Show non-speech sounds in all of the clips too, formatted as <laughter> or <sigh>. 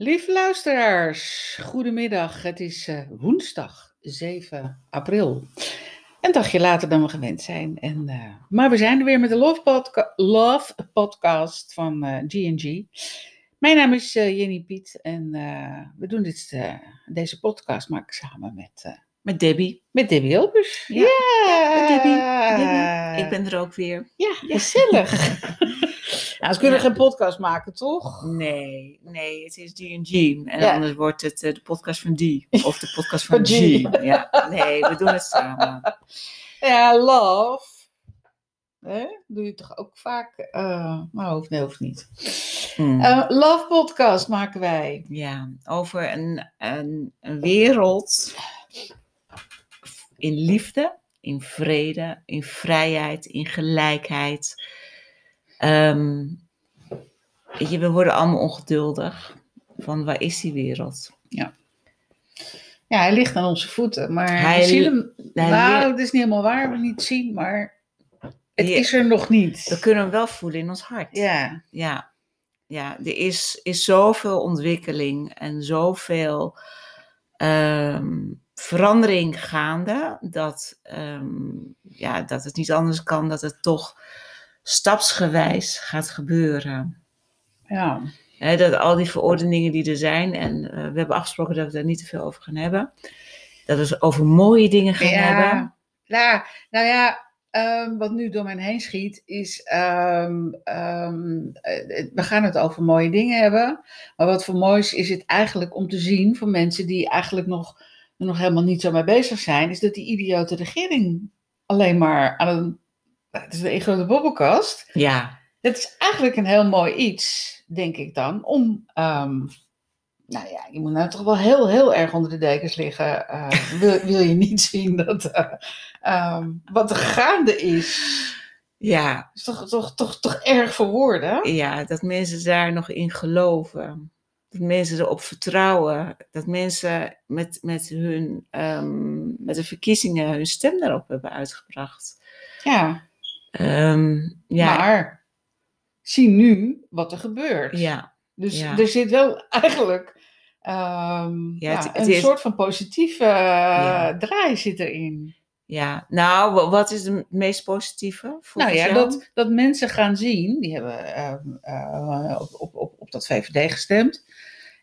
Lieve luisteraars, goedemiddag. Het is eh, woensdag 7 april. Een dagje later dan we gewend zijn. En, eh, maar we zijn er weer met de Love, podca Love Podcast van eh, G&G. Mijn naam is Jenny Piet en we doen dit, deze podcast maak ik samen met, Met Debbie. met Debbie Hilbers. Ja, Met Debbie. Debbie. Ik ben er ook weer. Ja, gezellig. <laughs> nou, ze kunnen Ja. geen podcast maken, toch? Nee, nee, het is D&G. En Ja. anders wordt het eh, de podcast van D. Of de podcast van. G. Ja, nee, we doen het samen. <laughs> Ja, love. Hè? Doe je toch ook vaak? eh maar hoeft, nee, hoeft niet. Hmm. Eh, love podcast maken wij. Ja, over een, een, een wereld in liefde, in vrede, in vrijheid, in gelijkheid. Ehm, je, we worden allemaal ongeduldig. Van waar is die wereld? Ja, hij ligt aan onze voeten, maar Hij we zien hem. hij nou, het is niet helemaal waar, we niet zien, maar het Ja. is er nog niet. We kunnen hem wel voelen in ons hart. Ja, ja, ja er is, is zoveel ontwikkeling en zoveel ehm, verandering gaande dat, ehm, ja, dat het niet anders kan dat het toch stapsgewijs gaat gebeuren. ja. Dat al die verordeningen die er zijn, en eh, we hebben afgesproken dat we daar niet te veel over gaan hebben, dat we het over mooie dingen gaan hebben. ja. Nou, ja, ehm, wat nu door mij heen schiet, is. ehm, ehm, eh, we gaan het over mooie dingen hebben. Maar wat voor moois is het eigenlijk om te zien voor mensen die eigenlijk nog, nog helemaal niet zo mee bezig zijn, is dat die idiote regering alleen maar aan een. Het is een grote bobbelkast. Ja, Het is eigenlijk een heel mooi iets, denk ik dan, om. ehm, nou ja, je moet nou toch wel heel, heel erg onder de dekens liggen. eh, <laughs> wil, wil je niet zien dat. eh, ehm, wat er gaande is. ja, is toch, toch, toch, toch erg voor woorden? Ja, dat mensen daar nog in geloven. Dat mensen erop vertrouwen. Dat mensen met, met, hun, ehm, met de verkiezingen hun stem daarop hebben uitgebracht. Ja, Ehm, ja, maar zie nu wat er gebeurt. ja, Dus ja. er zit wel eigenlijk. ehm, Ja, ja, het- het een is- soort van positieve Ja. draai zit erin. ja. Nou, wa- wat is het meest positieve? Nou ja, jou? dat, dat mensen gaan zien, die hebben ehm, eh, op, op, op, op dat VVD gestemd.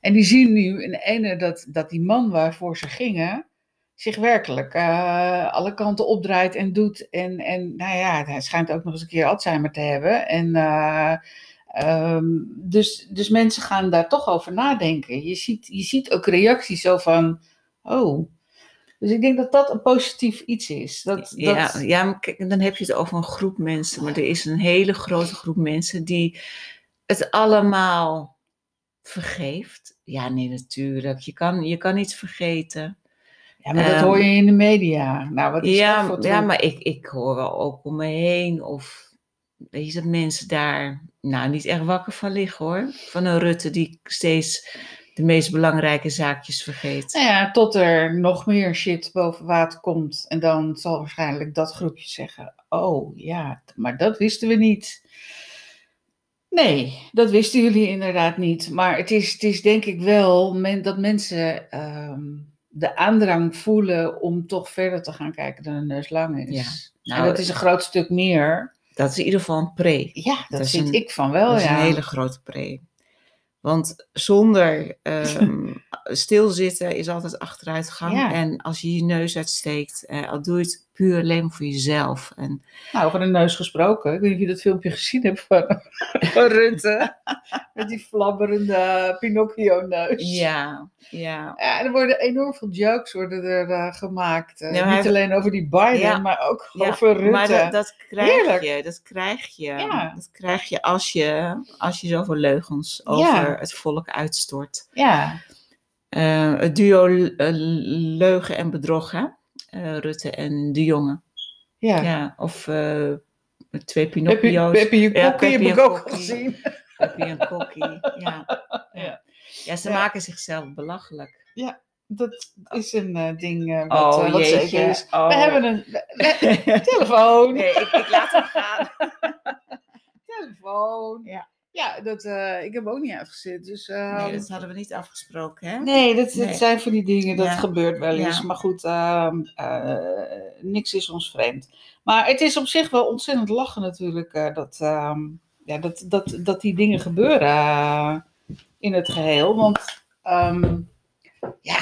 En die zien nu in de ene dat, dat die man waarvoor ze gingen, zich werkelijk eh, alle kanten opdraait en doet. En, en nou ja, hij schijnt ook nog eens een keer Alzheimer te hebben. En, eh, ehm, dus, dus mensen gaan daar toch over nadenken. Je ziet, je ziet ook reacties zo van, oh. Dus ik denk dat dat een positief iets is. Dat, Ja, dat, ja, maar kijk, dan heb je het over een groep mensen. Maar er is een hele grote groep mensen die het allemaal vergeeft. Ja, nee, natuurlijk. Je kan, je kan niet vergeten. Ja, maar dat Ehm, hoor je in de media. Nou, wat is dat Ja, voor ja maar ik, ik hoor wel ook om me heen of weet je dat mensen daar nou niet echt wakker van liggen hoor. Van een Rutte die steeds de meest belangrijke zaakjes vergeet. Nou ja, tot er nog meer shit boven water komt. En dan zal waarschijnlijk dat groepje zeggen: Oh ja, maar dat wisten we niet. Nee, dat wisten jullie inderdaad niet. Maar het is, het is denk ik wel men, dat mensen ehm, de aandrang voelen om toch verder te gaan kijken dan een neus lang is. Ja, en nou, dat is een groot stuk meer. dat is in ieder geval een pre. Ja, dat, vind een- ik van wel. dat is een hele grote pre. Want zonder ehm, <laughs> stilzitten is altijd achteruitgang. Ja. En als je je neus uitsteekt, eh, al doe je het puur alleen maar voor jezelf. En Nou, over een neus gesproken. Ik weet niet of je dat filmpje gezien hebt van, <laughs> van Rutte. Met die flabberende Pinocchio-neus. ja, ja. Ja, er worden enorm veel jokes worden er eh, gemaakt. Eh, niet alleen over die Biden, Ja. maar ook Ja, over Rutte. Maar dat, dat krijg Heerlijk. je, dat krijg je. Dat krijg je als je, als je zoveel leugens over het volk uitstort. Ja, Eh, het duo leugen en bedrog, hè? Eh, Rutte en de jongen. ja. Ja. Of eh, twee Heb je, Pinocchio's. heb je je Ja, kokkie heb ik ook gezien. <laughs> Peppy en Kokkie. Ja. <laughs> Ja. ja, ze Ja. maken zichzelf belachelijk. Dat is een eh, ding eh, wat, Oh, wat zeker is. Oh. We hebben een we- <laughs> telefoon. Nee, ik, ik laat hem gaan. Telefoon. Ja. Ja, dat, eh, ik heb ook niet uitgezet. Dus, Nee, ehm, dat hadden we niet afgesproken, hè? Nee, dat, zijn van die dingen, dat Ja. gebeurt wel eens. Ja. Maar goed, ehm, eh, niks is ons vreemd. Maar het is op zich wel ontzettend lachen natuurlijk, eh, dat, ehm, ja, dat, dat, dat die dingen gebeuren in het geheel. Want, ja,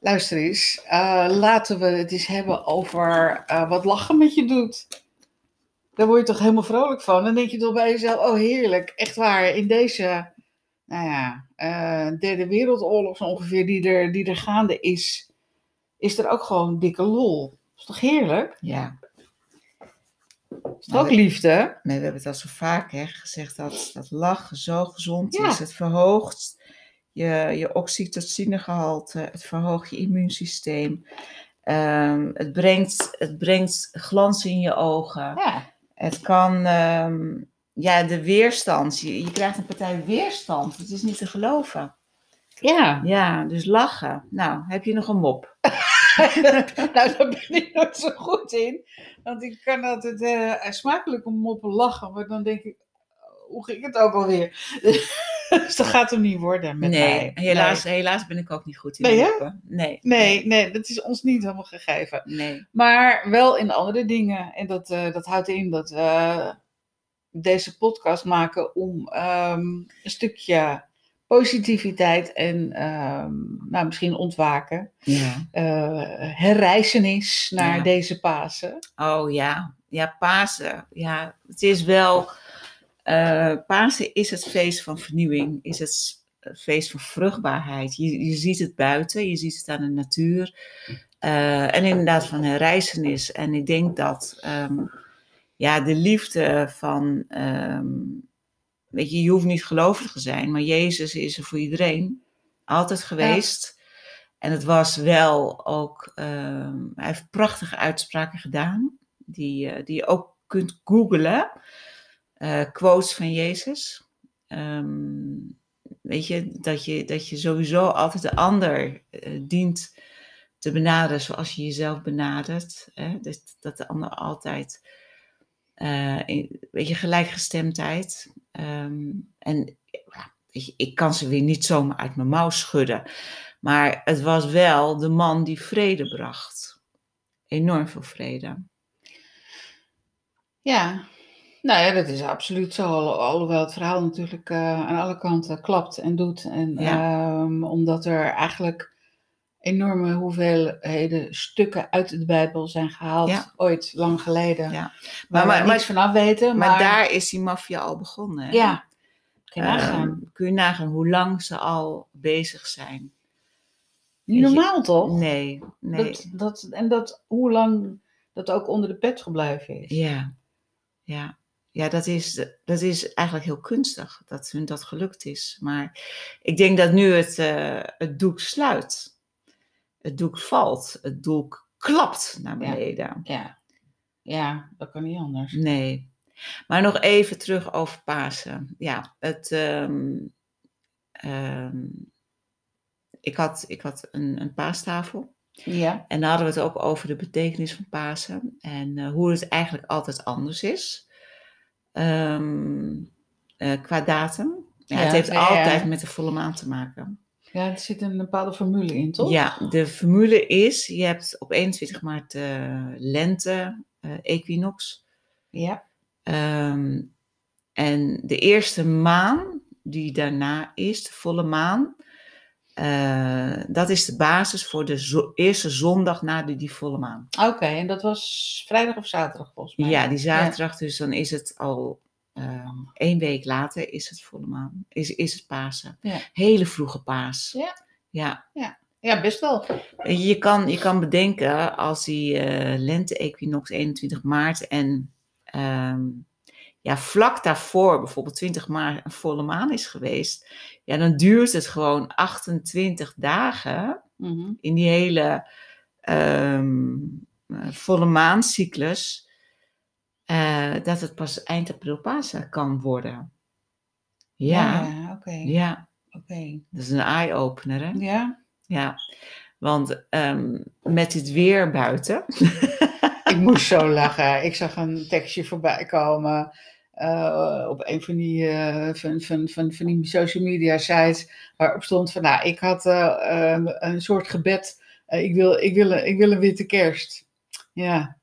luister eens, laten we het eens hebben over wat lachen met je doet. Daar word je toch helemaal vrolijk van. Dan denk je toch bij jezelf, oh heerlijk, echt waar, in deze nou ja, eh, derde wereldoorlog zo ongeveer die er, die er gaande is, is er ook gewoon dikke lol. Is toch heerlijk? Ja. Is toch ook liefde? Nee, we hebben het al zo vaak hè, gezegd dat, dat lachen zo gezond Ja. is. Het verhoogt je, je oxytocinegehalte, het verhoogt je immuunsysteem. Ehm, het, brengt, het brengt glans in je ogen. Ja. Het kan, ehm, ja, de weerstand. Je, je krijgt een partij weerstand. Het is niet te geloven. Ja. Ja, dus lachen. Nou, heb je nog een mop? <laughs> nou, daar ben ik nooit zo goed in. Want ik kan altijd eh, smakelijk om moppen lachen, maar dan denk ik, hoe ging het ook alweer? <laughs> dus dat gaat hem niet worden met nee, mij. helaas, helaas ben ik ook niet goed in Nee, hè? moppen. Nee, Nee, nee, dat is ons niet helemaal gegeven. nee. Maar wel in andere dingen. En dat, eh, dat houdt in dat we deze podcast maken om ehm, een stukje positiviteit en ehm, nou, misschien ontwaken. Ja. eh herreizenis naar Ja. deze Pasen. Oh ja, ja, Pasen. Ja, het is wel. Eh, Pasen is het feest van vernieuwing, is het feest van vruchtbaarheid. Je, je ziet het buiten, je ziet het aan de natuur. eh, en inderdaad van herreizenis. En ik denk dat ehm, ja, de liefde van. ehm, weet je, je hoeft niet gelovig te zijn, maar Jezus is er voor iedereen. Altijd geweest. En het was wel ook. ehm, hij heeft prachtige uitspraken gedaan die, eh, die je ook kunt googlen. Eh, quotes van Jezus. Ehm, weet je dat, je, dat je sowieso altijd de ander eh, dient te benaderen zoals je jezelf benadert. Hè? Dat, dat de ander altijd, in, weet je, gelijkgestemdheid. Ehm, en ja, weet je, ik kan ze weer niet zomaar uit mijn mouw schudden. Maar het was wel de man die vrede bracht. Enorm veel vrede. Ja, nou ja, dat is absoluut zo. Al- Alhoewel het verhaal natuurlijk eh, aan alle kanten klapt en doet. En, Ja. ehm, omdat er eigenlijk enorme hoeveelheden stukken uit de Bijbel zijn gehaald. Ja. Ooit, lang geleden. Ja. Maar- maar, niks vanaf weten. Maar, Maar, daar is die maffia al begonnen. hè? ja, kun je Ehm, nagaan. kun je nagaan hoe lang ze al bezig zijn? Niet je- normaal toch? Nee, nee. Dat, dat, en dat, hoe lang dat ook onder de pet gebleven is. Ja, ja. Ja, dat is, dat is eigenlijk heel kunstig dat hun dat gelukt is. Maar ik denk dat nu het, eh, het doek sluit. Het doek valt. Het doek klapt naar Ja. beneden. Ja, ja dat kan niet anders. Nee. Maar nog even terug over Pasen. Ja, het. ehm, ehm, ik had, ik had een, een paastafel. Ja, En daar hadden we het ook over de betekenis van Pasen. En eh, hoe het eigenlijk altijd anders is. Ehm, eh, qua datum. Ja, Ja, het heeft altijd met de volle maan te maken. ja, er zit een bepaalde formule in, toch? Ja, de formule is: je hebt op 21 maart de lente eh, equinox. Ja, Ehm, en de eerste maan die daarna is, de volle maan, eh, dat is de basis voor de zo- eerste zondag na de, die volle maan. oké. en dat was vrijdag of zaterdag volgens mij? Ja, die zaterdag, dus dan is het al ehm één week later is het volle maan, is, is het Pasen. Ja. Hele vroege paas. Ja. Ja, Ja, best wel. Je kan, je kan bedenken als die eh lente-equinox 21 maart en ehm, ja, vlak daarvoor, bijvoorbeeld 20 maart, een volle maan is geweest, ja, dan duurt het gewoon 28 dagen Mhm. in die hele ehm, eh, volle maancyclus, eh, dat het pas eind april Pasen kan worden. Ja, ja, ja oké. oké. dat is een eye-opener, hè? Ja, Ja, want ehm, met het weer buiten. <laughs> ik moest zo lachen. Ik zag een tekstje voorbij komen. Eh, op een van die, eh, van, van, van, van die social media sites waarop stond van, nou, ik had eh, een soort gebed, ik, wil, ik, wil, ik wil een witte kerst. Ja,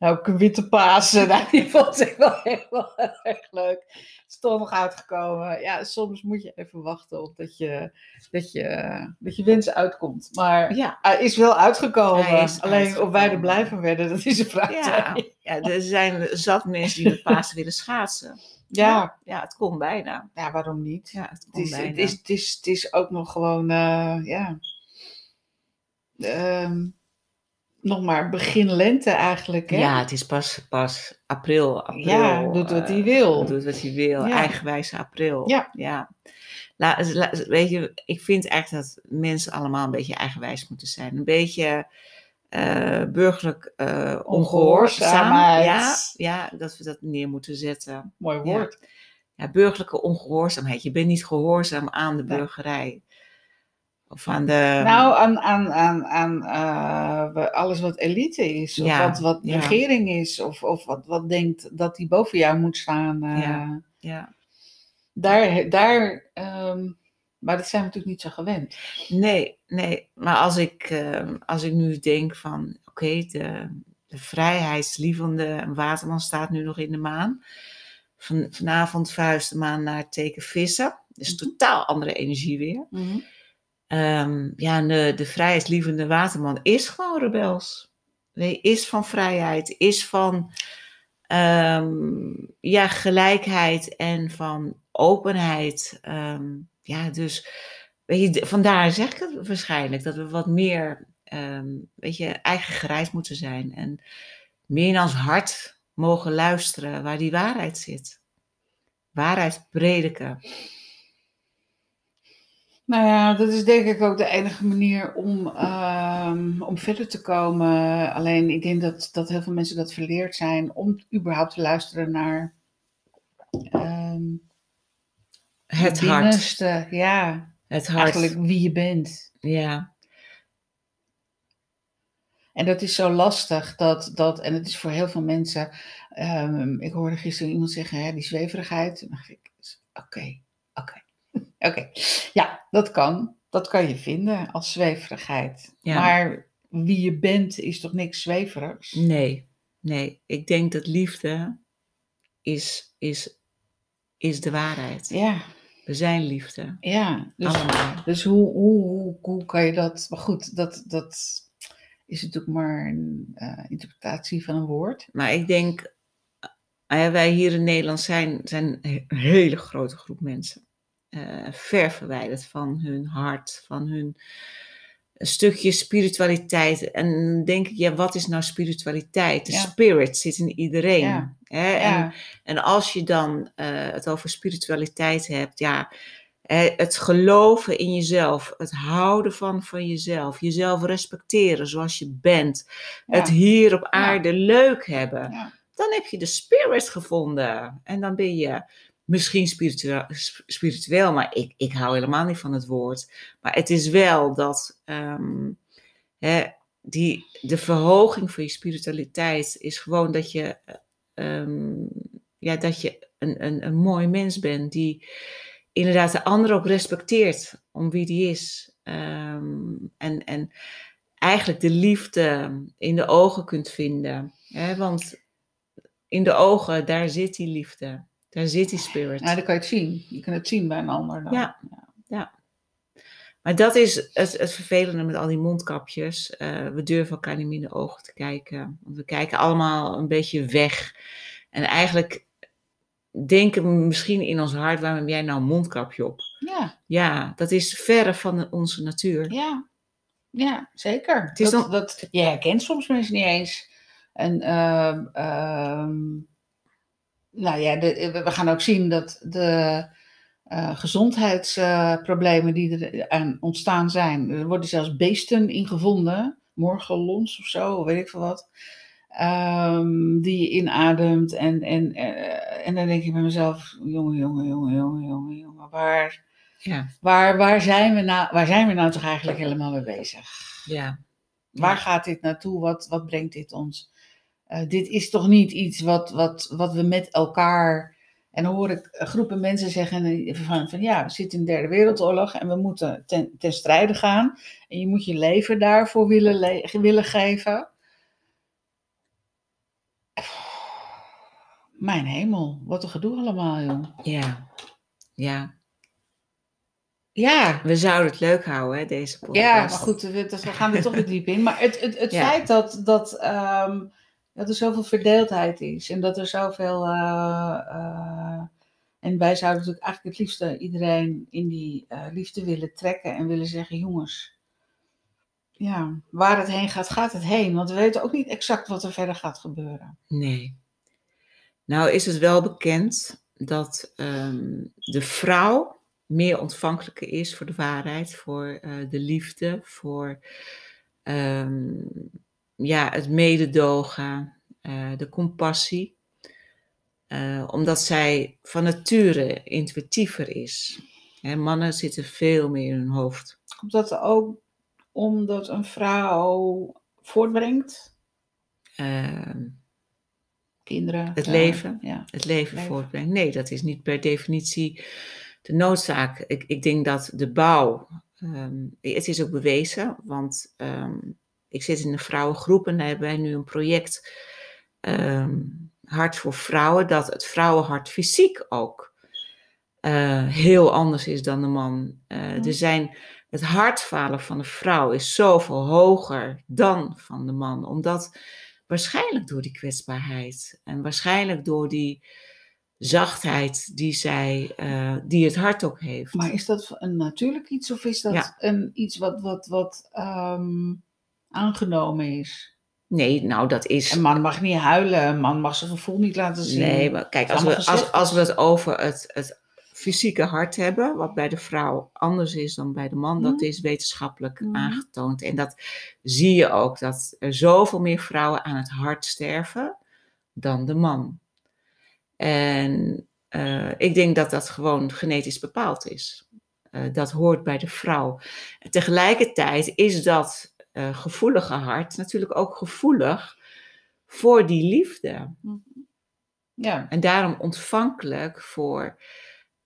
nou, ook een witte Pasen. <laughs> Nou, die vond ik wel heel, <laughs> erg leuk. Het is toch nog uitgekomen. Ja, soms moet je even wachten op dat je, dat je, dat je wens uitkomt. Maar Ja, hij is wel uitgekomen. Is Alleen of wij er blij van werden, <laughs> dat is een vraag. ja, ja, er zijn zat mensen die met Pasen willen schaatsen. ja, Ja, het kon bijna. ja, waarom niet? Ja, het Het kon is, bijna. het, is, het, is, het is ook nog gewoon, eh, ja, Ehm, nog maar begin lente eigenlijk. Hè? Ja, het is pas, pas april. april Ja, doet wat eh, hij wil. Doet wat hij wil. Ja. Eigenwijze april. Ja. ja. La, la- weet je, ik vind eigenlijk dat mensen allemaal een beetje eigenwijs moeten zijn. Een beetje eh, burgerlijk eh ongehoorzaam. Ongehoorzaamheid. Ja, ja, dat we dat neer moeten zetten. Mooi woord. Ja, burgerlijke ongehoorzaamheid. Je bent niet gehoorzaam aan de burgerij. Of aan de... Nou, aan, aan, aan, aan eh, alles wat elite is, of Ja, wat, wat ja. regering is, of, of wat, wat denkt dat die boven jou moet staan. eh, Ja. ja. Daar, daar ehm, maar dat zijn we natuurlijk niet zo gewend. Nee, nee. Maar als ik, eh, als ik nu denk van, oké, de, de vrijheidslievende waterman staat nu nog in de maan. Van, vanavond verhuist de maan naar het teken vissen. Dus Mhm. totaal andere energie weer. Ehm, ja, de, de vrijheidslievende waterman is gewoon rebels. Nee, is van vrijheid, is van ehm, ja, gelijkheid en van openheid. Ehm, ja, dus weet je, vandaar zeg ik het waarschijnlijk dat we wat meer, weet je, eigen gereis moeten zijn en meer in ons hart mogen luisteren waar die waarheid zit. Waarheid prediken. Nou ja, dat is denk ik ook de enige manier om, ehm, om verder te komen. Alleen ik denk dat, dat heel veel mensen dat verleerd zijn om überhaupt te luisteren naar ehm, Het hart. Ja, Het hart. eigenlijk wie je bent. Ja, En dat is zo lastig, dat, dat, en het is voor heel veel mensen. ehm, ik hoorde gisteren iemand zeggen, hè, die zweverigheid. Toen dacht ik, oké, oké, oké. Ja, dat kan. Dat kan je vinden als zweverigheid. Ja. Maar wie je bent is toch niks zweverigs? nee, nee. Ik denk dat liefde is, is, is de waarheid. Ja, We zijn liefde. ja. Dus, Allemaal. dus hoe, hoe, hoe, hoe kan je dat... Maar goed, dat, dat is natuurlijk maar een eh, interpretatie van een woord. Maar ik denk, eh, wij hier in Nederland zijn, zijn een hele grote groep mensen. Eh, ver verwijderd van hun hart, van hun stukje spiritualiteit. En dan denk ik, ja, wat is nou spiritualiteit? De Ja. spirit zit in iedereen. Ja. Hè? En, Ja, en als je dan eh, het over spiritualiteit hebt, ja, het geloven in jezelf, het houden van, van jezelf, jezelf respecteren zoals je bent, het hier op aarde leuk hebben, dan heb je de spirit gevonden. En dan ben je misschien spiritueel, sp- spiritueel maar ik, ik hou helemaal niet van het woord. Maar het is wel dat ehm, hè, die, de verhoging van je spiritualiteit is gewoon dat je, ehm, ja, dat je een, een, een mooi mens bent die inderdaad de ander ook respecteert om wie die is. Ehm, en, en eigenlijk de liefde in de ogen kunt vinden. Hè? Want in de ogen, daar zit die liefde. Daar zit die spirit. Nou, dan kan je het zien. Je kunt het zien bij een ander. Dan. Ja. Maar dat is het, het vervelende met al die mondkapjes. Eh, we durven elkaar niet meer in de ogen te kijken. Want we kijken allemaal een beetje weg. En eigenlijk denken we misschien in ons hart, waarom heb jij nou een mondkapje op? Ja, Ja, dat is verre van onze natuur. ja, ja zeker. Het is dat, dan- dat, je herkent soms mensen niet eens. En ehm, ehm, nou ja, de, we gaan ook zien dat de eh, gezondheidsproblemen die er aan ontstaan zijn, er worden zelfs beesten in gevonden, morgelons of zo, weet ik veel wat, ehm, die je inademt. En, en, eh, en dan denk je bij mezelf, jongen, jongen, jongen, jongen, jongen, jongen, waar... Ja, Waar, waar, zijn we nou, waar zijn we nou toch eigenlijk helemaal mee bezig? ja. Waar gaat dit naartoe? Wat, wat brengt dit ons? Eh, dit is toch niet iets wat, wat, wat we met elkaar En dan hoor ik groepen mensen zeggen eh, van, van ja, we zitten in de derde wereldoorlog en we moeten ten, ten strijde gaan. En je moet je leven daarvoor willen, le- willen geven. Mijn hemel, wat een gedoe allemaal, joh. Ja. Ja. Ja, We zouden het leuk houden, hè, deze podcast. ja maar goed, we, dus we gaan er toch weer diep in. Maar het, het, het Ja. feit dat, dat, ehm, dat er zoveel verdeeldheid is en dat er zoveel. eh, eh, en wij zouden natuurlijk eigenlijk het liefste iedereen in die eh, liefde willen trekken en willen zeggen: jongens, ja, waar het heen gaat, gaat het heen. Want we weten ook niet exact wat er verder gaat gebeuren. Nee. Nou is het wel bekend dat ehm, de vrouw meer ontvankelijker is voor de waarheid, voor de liefde, voor ehm, ja, het mededogen, eh, de compassie. Eh, omdat zij van nature intuïtiever is. Hè, mannen zitten veel meer in hun hoofd. Komt dat ook omdat een vrouw voortbrengt? Ehm, Kinderen? Het ja, leven. Ja. het leven Leven. voortbrengt. Nee, dat is niet per definitie de noodzaak. Ik, ik denk dat de bouw, ehm, het is ook bewezen, want ehm, ik zit in een vrouwengroep en daar hebben wij nu een project, ehm, Hart voor Vrouwen, dat het vrouwenhart fysiek ook eh, heel anders is dan de man. Mhm. Er zijn, het hartfalen van de vrouw is zoveel hoger dan van de man, omdat waarschijnlijk door die kwetsbaarheid en waarschijnlijk door die zachtheid die zij, eh, die het hart ook heeft. Maar is dat een natuurlijk iets of is dat Ja. een, iets wat, wat, wat ehm, aangenomen is? Nee, nou dat is. Een man mag niet huilen, een man mag zijn gevoel niet laten zien. Nee, maar kijk, als we, als, als we het over het, het fysieke hart hebben, wat bij de vrouw anders is dan bij de man, dat Mhm. is wetenschappelijk Mhm. aangetoond. En dat zie je ook, dat er zoveel meer vrouwen aan het hart sterven dan de man. En eh, ik denk dat dat gewoon genetisch bepaald is. Eh, dat hoort bij de vrouw. En tegelijkertijd is dat eh, gevoelige hart natuurlijk ook gevoelig voor die liefde. Ja, En daarom ontvankelijk voor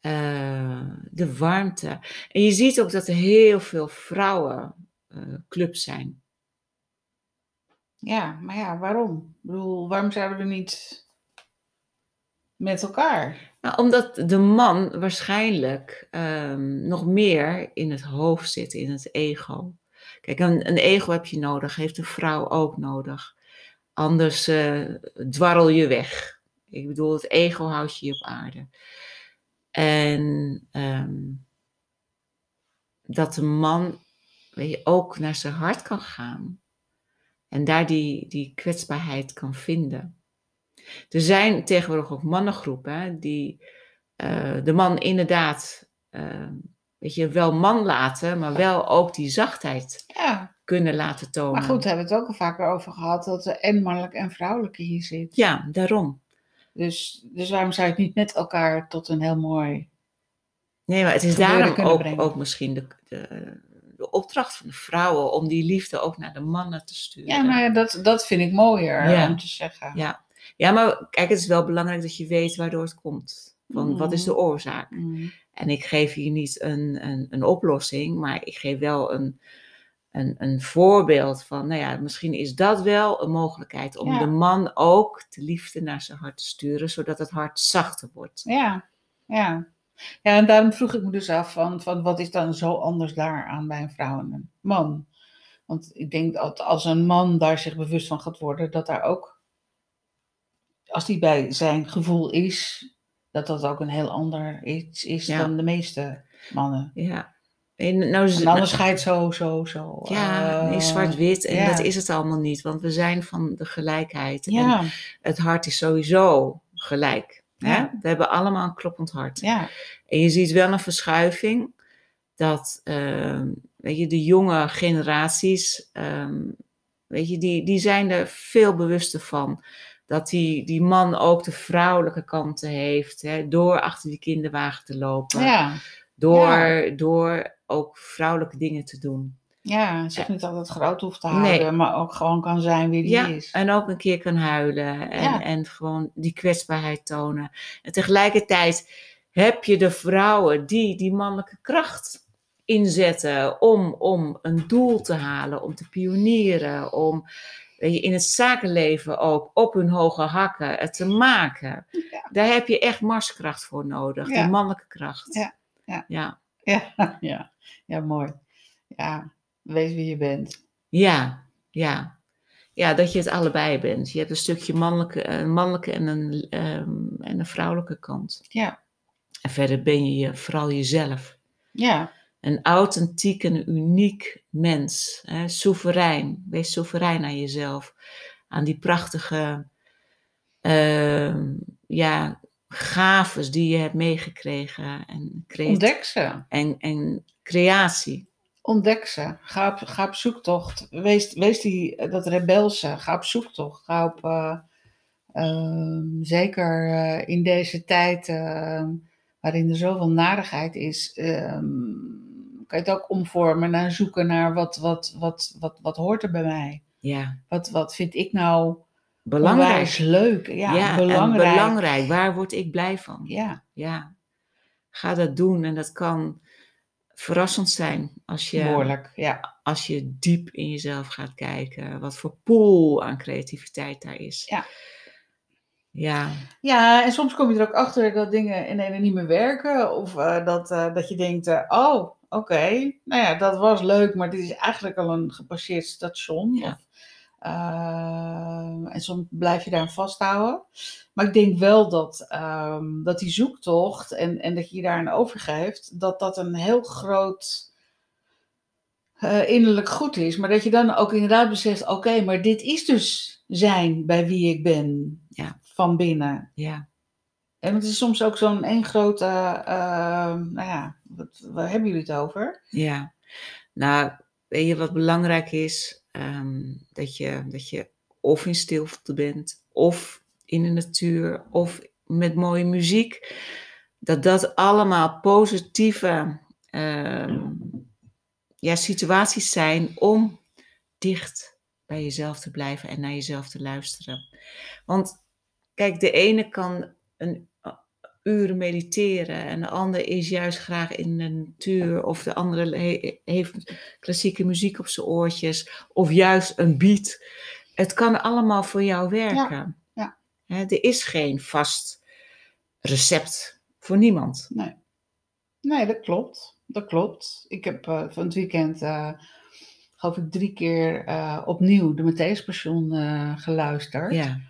eh, de warmte. En je ziet ook dat er heel veel vrouwenclubs zijn. ja, maar ja, waarom? Ik bedoel, waarom zouden we niet met elkaar? Nou, omdat de man waarschijnlijk ehm, nog meer in het hoofd zit, in het ego. Kijk, een, ego heb je nodig, heeft een vrouw ook nodig. Anders eh, dwarrel je weg. Ik bedoel, het ego houdt je op aarde. En ehm, dat de man weet je, ook naar zijn hart kan gaan. En daar die, die kwetsbaarheid kan vinden. Er zijn tegenwoordig ook mannengroepen hè, die eh, de man inderdaad, eh, weet je, wel man laten, maar wel ook die zachtheid Ja, kunnen laten tonen. maar goed, hebben we het ook al vaker over gehad dat er en mannelijk en vrouwelijk hier zit. Ja, daarom. Dus, dus waarom zou je het niet met elkaar tot een heel mooi... Nee, maar het is daarom ook, ook misschien de, de, de opdracht van de vrouwen om die liefde ook naar de mannen te sturen. Ja, ja, dat, dat vind ik mooier Ja. om te zeggen. Ja. Ja, maar kijk, het is wel belangrijk dat je weet waardoor het komt. Van wat is de Mhm. oorzaak? Mm. En ik geef hier niet een, een, een oplossing, maar ik geef wel een, een, een voorbeeld van, nou ja, misschien is dat wel een mogelijkheid om Ja. de man ook de liefde naar zijn hart te sturen, zodat het hart zachter wordt. Ja, ja. Ja, en daarom vroeg ik me dus af van, van wat is dan zo anders daaraan bij een vrouw en een man? Want ik denk dat als een man daar zich bewust van gaat worden, dat daar ook, als die bij zijn gevoel is, dat dat ook een heel ander iets is Ja. dan de meeste mannen. Ja. En nou, z- En anders zo, zo, zo. ja, eh, zwart-wit. En ja. dat is het allemaal niet, want we zijn van de gelijkheid. En Ja, het hart is sowieso gelijk. Hè? Ja. We hebben allemaal een kloppend hart. ja, En je ziet wel een verschuiving dat ehm, weet je, de jonge generaties, ehm, weet je, die, die zijn er veel bewuster van. Dat die, die man ook de vrouwelijke kanten heeft, hè, door achter die kinderwagen te lopen. ja, door, door ook vrouwelijke dingen te doen. Ja, zich niet altijd groot hoeft te Nee. houden, maar ook gewoon kan zijn wie die Ja, is. en ook een keer kan huilen en, Ja. en gewoon die kwetsbaarheid tonen. En tegelijkertijd heb je de vrouwen die die mannelijke kracht inzetten om, om een doel te halen, om te pionieren, om weet je, in het zakenleven ook op hun hoge hakken het te maken. Ja. Daar heb je echt marskracht voor nodig, Ja. die mannelijke kracht. Ja, ja. ja. Ja, <laughs> ja, ja, mooi. Ja, wees wie je bent. Ja, ja. Ja, dat je het allebei bent. Je hebt een stukje mannelijke, een mannelijke en een, ehm, en een vrouwelijke kant. Ja, En verder ben je je- vooral jezelf. ja, Een authentiek en uniek mens. Hè? Soeverein. Wees soeverein aan jezelf. Aan die prachtige ehm, ja, gaves die je hebt meegekregen. En, ontdek ze. en, en creatie. Ontdek ze. Ga op, ga op zoektocht. Wees, wees die, dat rebelse. Ga op zoektocht. Ga op, eh, ehm, zeker eh, in deze tijd ehm, waarin er zoveel narigheid is, kan je het ook omvormen naar zoeken naar wat, wat, wat, wat, wat hoort er bij mij. Ja, Wat, wat vind ik nou belangrijk. leuk? Ja, Ja, belangrijk. Waar word ik blij van? Ja, Ja. Ga dat doen en dat kan verrassend zijn als je, behoorlijk. Ja, als je diep in jezelf gaat kijken. Wat voor pool aan creativiteit daar is. Ja. Ja, Ja, en soms kom je er ook achter dat dingen in ene niet meer werken. Of eh, dat, eh, dat je denkt, eh, oh, oké, nou ja, dat was leuk, maar dit is eigenlijk al een gepasseerd station. Ja. Of, eh, en soms blijf je daar aan vasthouden. Maar ik denk wel dat, ehm, dat die zoektocht en, en dat je je daaraan overgeeft, dat dat een heel groot eh, innerlijk goed is. Maar dat je dan ook inderdaad beseft, oké, maar dit is dus zijn bij wie ik ben Ja. van binnen. ja, En het is soms ook zo'n één grote, eh, nou ja, wat, waar hebben jullie het over? ja. Nou, weet je wat belangrijk is? Ehm, dat, je, dat je of in stilte bent, of in de natuur, of met mooie muziek. Dat dat allemaal positieve ehm, ja, situaties zijn om dicht bij jezelf te blijven en naar jezelf te luisteren. Want kijk, de ene kan een uren mediteren en de ander is juist graag in de natuur of de andere he- heeft klassieke muziek op zijn oortjes of juist een beat. Het kan allemaal voor jou werken. ja. Hè, er is geen vast recept voor niemand. Nee. Nee, dat klopt. Dat klopt. Ik heb eh, van het weekend, eh geloof ik, drie keer eh, opnieuw de Matthäus Passion geluisterd. Ja,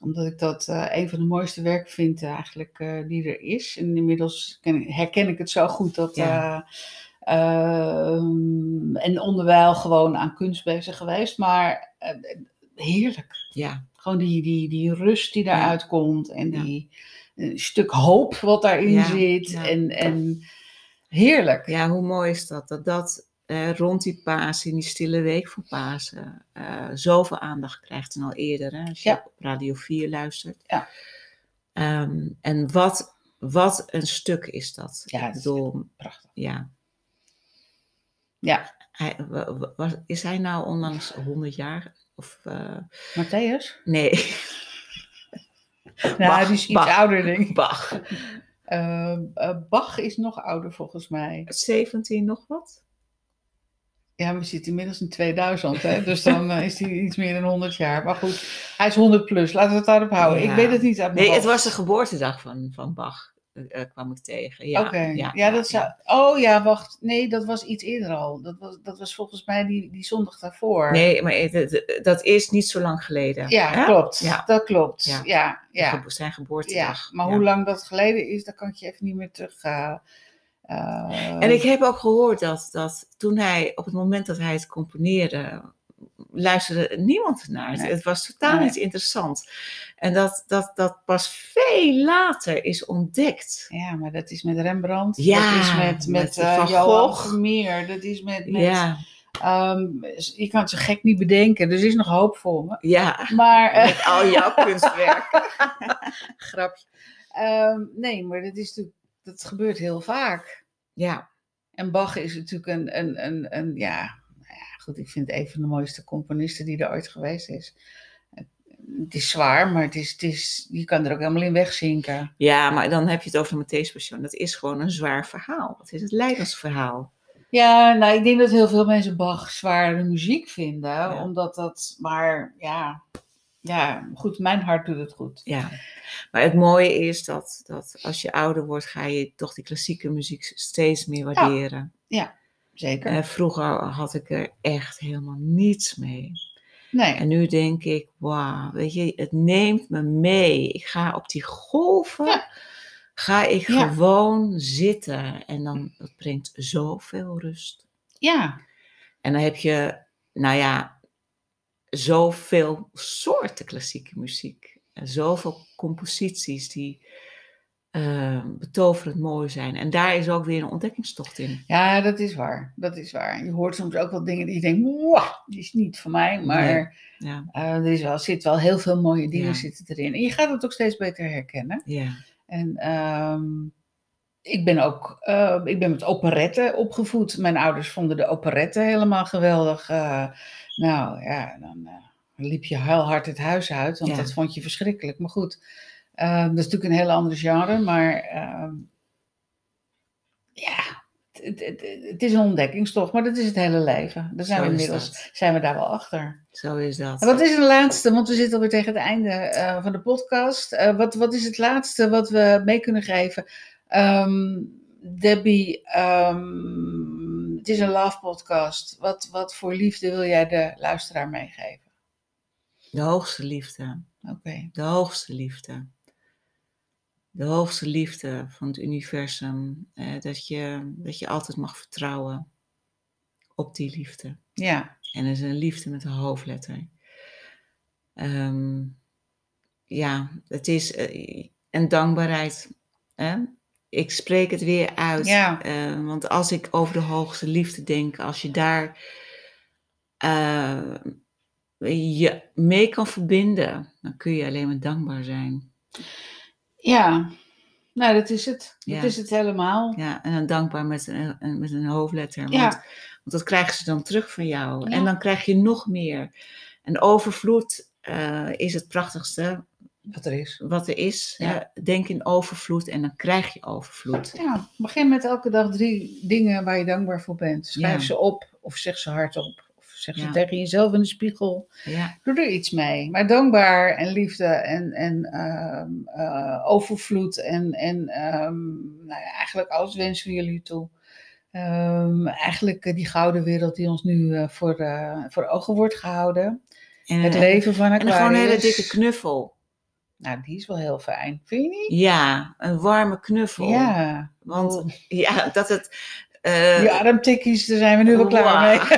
Omdat ik dat eh, een van de mooiste werken vind eh, eigenlijk eh, die er is. En inmiddels ken herken ik het zo goed dat... Ja. eh, ehm, en onderwijl gewoon aan kunst bezig geweest. Maar heerlijk. ja, Gewoon die, die, die rust die daaruit komt. En die een stuk hoop wat daarin zit. ja. En, en heerlijk. ja, hoe mooi is dat? Dat dat eh, rond die Pasen, in die stille week voor Pasen, eh, zoveel aandacht krijgt en al eerder. Hè, als je Ja. op Radio 4 luistert. Ja. Ehm, en wat, wat een stuk is dat. Ja, Ik bedoel, Prachtig. ja. Ja. Hij, wa- wa- was, is hij nou onlangs 100 jaar? Of, Matthäus? nee, Nou, Bach, die is iets Bach. ouder, denk ik. Bach. Eh, eh, Bach is nog ouder volgens mij. 17 nog wat? Ja, we zitten inmiddels in 2000, hè? dus dan eh, is hij iets meer dan 100 jaar. Maar goed, hij is 100 plus, laten we het daarop houden. Ja. Ik weet het niet uit Nee, het was de geboortedag van, van Bach, eh, eh, kwam ik tegen. Ja, Oké, ja, dat zou... Oh ja, wacht. Nee, dat was iets eerder al. Dat was, dat was volgens mij die, die zondag daarvoor. Nee, maar dat is niet zo lang geleden. Ja, hè? klopt. Ja. Dat klopt. Ja. Ja, Zijn ja. geboortedag. Maar hoe lang dat geleden is, dat kan ik je even niet meer terug... eh, En ik heb ook gehoord dat, dat toen hij, op het moment dat hij het componeerde, luisterde niemand naar. Het, Nee. het was totaal Nee. niet interessant. En dat, dat dat pas veel later is ontdekt. Ja, maar dat is met Rembrandt. Ja, dat is met, met met, eh, Van Gogh. Vermeer. Dat is met... met Ja, ehm, je kan het zo gek niet bedenken. Dus er is nog hoop voor me. ja. Maar... eh, Met al jouw <laughs> kunstwerk. grapje. Ehm, nee, maar dat, is natuurlijk, dat gebeurt heel vaak. Ja, En Bach is natuurlijk een, een, een, een, ja, ja, goed, ik vind het een van de mooiste componisten die er ooit geweest is. Het is zwaar, maar het is, het is, je kan er ook helemaal in wegzinken. Ja, maar dan heb je het over de Matthäus Passion. Dat is gewoon een zwaar verhaal. Dat is het Leidensverhaal. Ja, nou, ik denk dat heel veel mensen Bach zware muziek vinden. Ja. Omdat dat, maar ja, ja, goed, mijn hart doet het goed. Ja, maar het mooie is dat, dat als je ouder wordt, ga je toch die klassieke muziek steeds meer waarderen. Zeker. En vroeger had ik er echt helemaal niets mee. nee. En nu denk ik, wauw, weet je, het neemt me mee. Ik ga op die golven, Ja. ga ik Ja. gewoon zitten. En dan, dat brengt zoveel rust. Ja, En dan heb je, nou ja, zoveel soorten klassieke muziek. En zoveel composities die eh, betoverend mooi zijn. En daar is ook weer een ontdekkingstocht in. ja, dat is waar. Dat is waar. Je hoort soms ook wel dingen die je denkt, wow, die is niet van mij. Maar Ja, eh, er is wel, zit wel heel veel mooie dingen Ja. zitten erin. En je gaat het ook steeds beter herkennen. ja, En ehm, ik ben ook eh, ik ben met operetten opgevoed. Mijn ouders vonden de operetten helemaal geweldig. Eh, nou ja, dan eh, liep je heel hard het huis uit, want Ja. dat vond je verschrikkelijk. Maar goed, dat is natuurlijk een heel ander genre, maar ehm, ja, het, het, het, is een ontdekkingstocht, maar dat is het hele leven. Daar zijn Zo we inmiddels zijn we daar wel achter. zo is dat. En wat is het laatste, want we zitten alweer tegen het einde van de podcast. Wat, wat is het laatste wat we mee kunnen geven? Ehm, Debbie, ehm, het is een love podcast. Wat, wat voor liefde wil jij de luisteraar meegeven? De hoogste liefde. Oké, De hoogste liefde. De hoogste liefde van het universum. Eh, dat, je, dat je altijd mag vertrouwen op die liefde. ja, En dat is een liefde met een hoofdletter. Ehm, ja, het is eh, een dankbaarheid. Hè? Ik spreek het weer uit. Ja. eh, want als ik over de hoogste liefde denk, als je daar eh, je mee kan verbinden, dan kun je alleen maar dankbaar zijn. ja. Nou, dat is het. Ja. Dat is het helemaal. Ja, en dan dankbaar met een, met een hoofdletter. Want, Ja. want dat krijgen ze dan terug van jou. Ja. En dan krijg je nog meer. En overvloed eh, is het prachtigste Wat er is. wat er is. Ja. Denk in overvloed en dan krijg je overvloed. Ja, begin met elke dag drie dingen waar je dankbaar voor bent. Schrijf Ja. ze op of zeg ze hardop. Of zeg ze Ja. tegen jezelf in de spiegel. Ja, Doe er iets mee. Maar dankbaar en liefde en, en ehm, eh, overvloed en, en ehm, nou ja, eigenlijk alles wensen we jullie toe. Ehm, eigenlijk eh, die gouden wereld die ons nu eh, voor, voor ogen wordt gehouden. en, Het en- leven van en Aquarius. gewoon een hele dikke knuffel. Nou, die is wel heel fijn. Vind je niet? Ja, een warme knuffel. Ja. Want <laughs> ja, dat het. eh, Die ademtikkies, daar zijn we nu wel klaar mee. <laughs>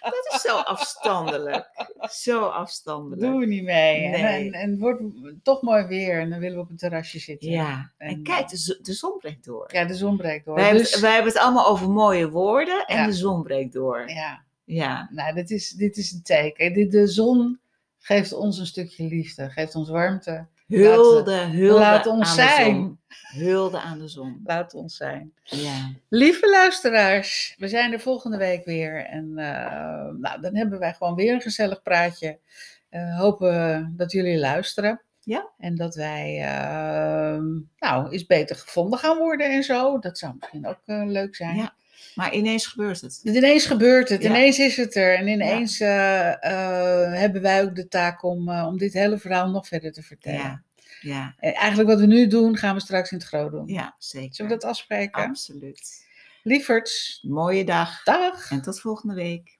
dat is zo afstandelijk. Zo afstandelijk. doen we niet mee. En, Nee. en, en het wordt toch mooi weer en dan willen we op een terrasje zitten. Ja, en, En- kijk, de, zo- de zon breekt door. Ja, de zon breekt door. wij, dus, hebben, wij hebben het allemaal over mooie woorden en Ja. de zon breekt door. ja, Ja, nou, dit is, dit is een teken. De, de zon geeft ons een stukje liefde, geeft ons warmte. hulde, hulde laat ons aan zijn. de zon. Hulde aan de zon. Laat ons zijn. Ja, Lieve luisteraars, we zijn er volgende week weer. En eh, nou, dan hebben wij gewoon weer een gezellig praatje. Eh, hopen dat jullie luisteren. Ja. En dat wij eh, nou, eens beter gevonden gaan worden en zo. Dat zou misschien ook leuk zijn. Ja. Maar ineens gebeurt het. Ineens gebeurt het, Ja. ineens is het er. En ineens eh, eh, hebben wij ook de taak om, eh, om dit hele verhaal nog verder te vertellen. Ja, ja, En eigenlijk wat we nu doen, gaan we straks in het groot doen. ja zeker. Zullen we dat afspreken? Absoluut. Lieverds, Mooie dag dag! en tot volgende week.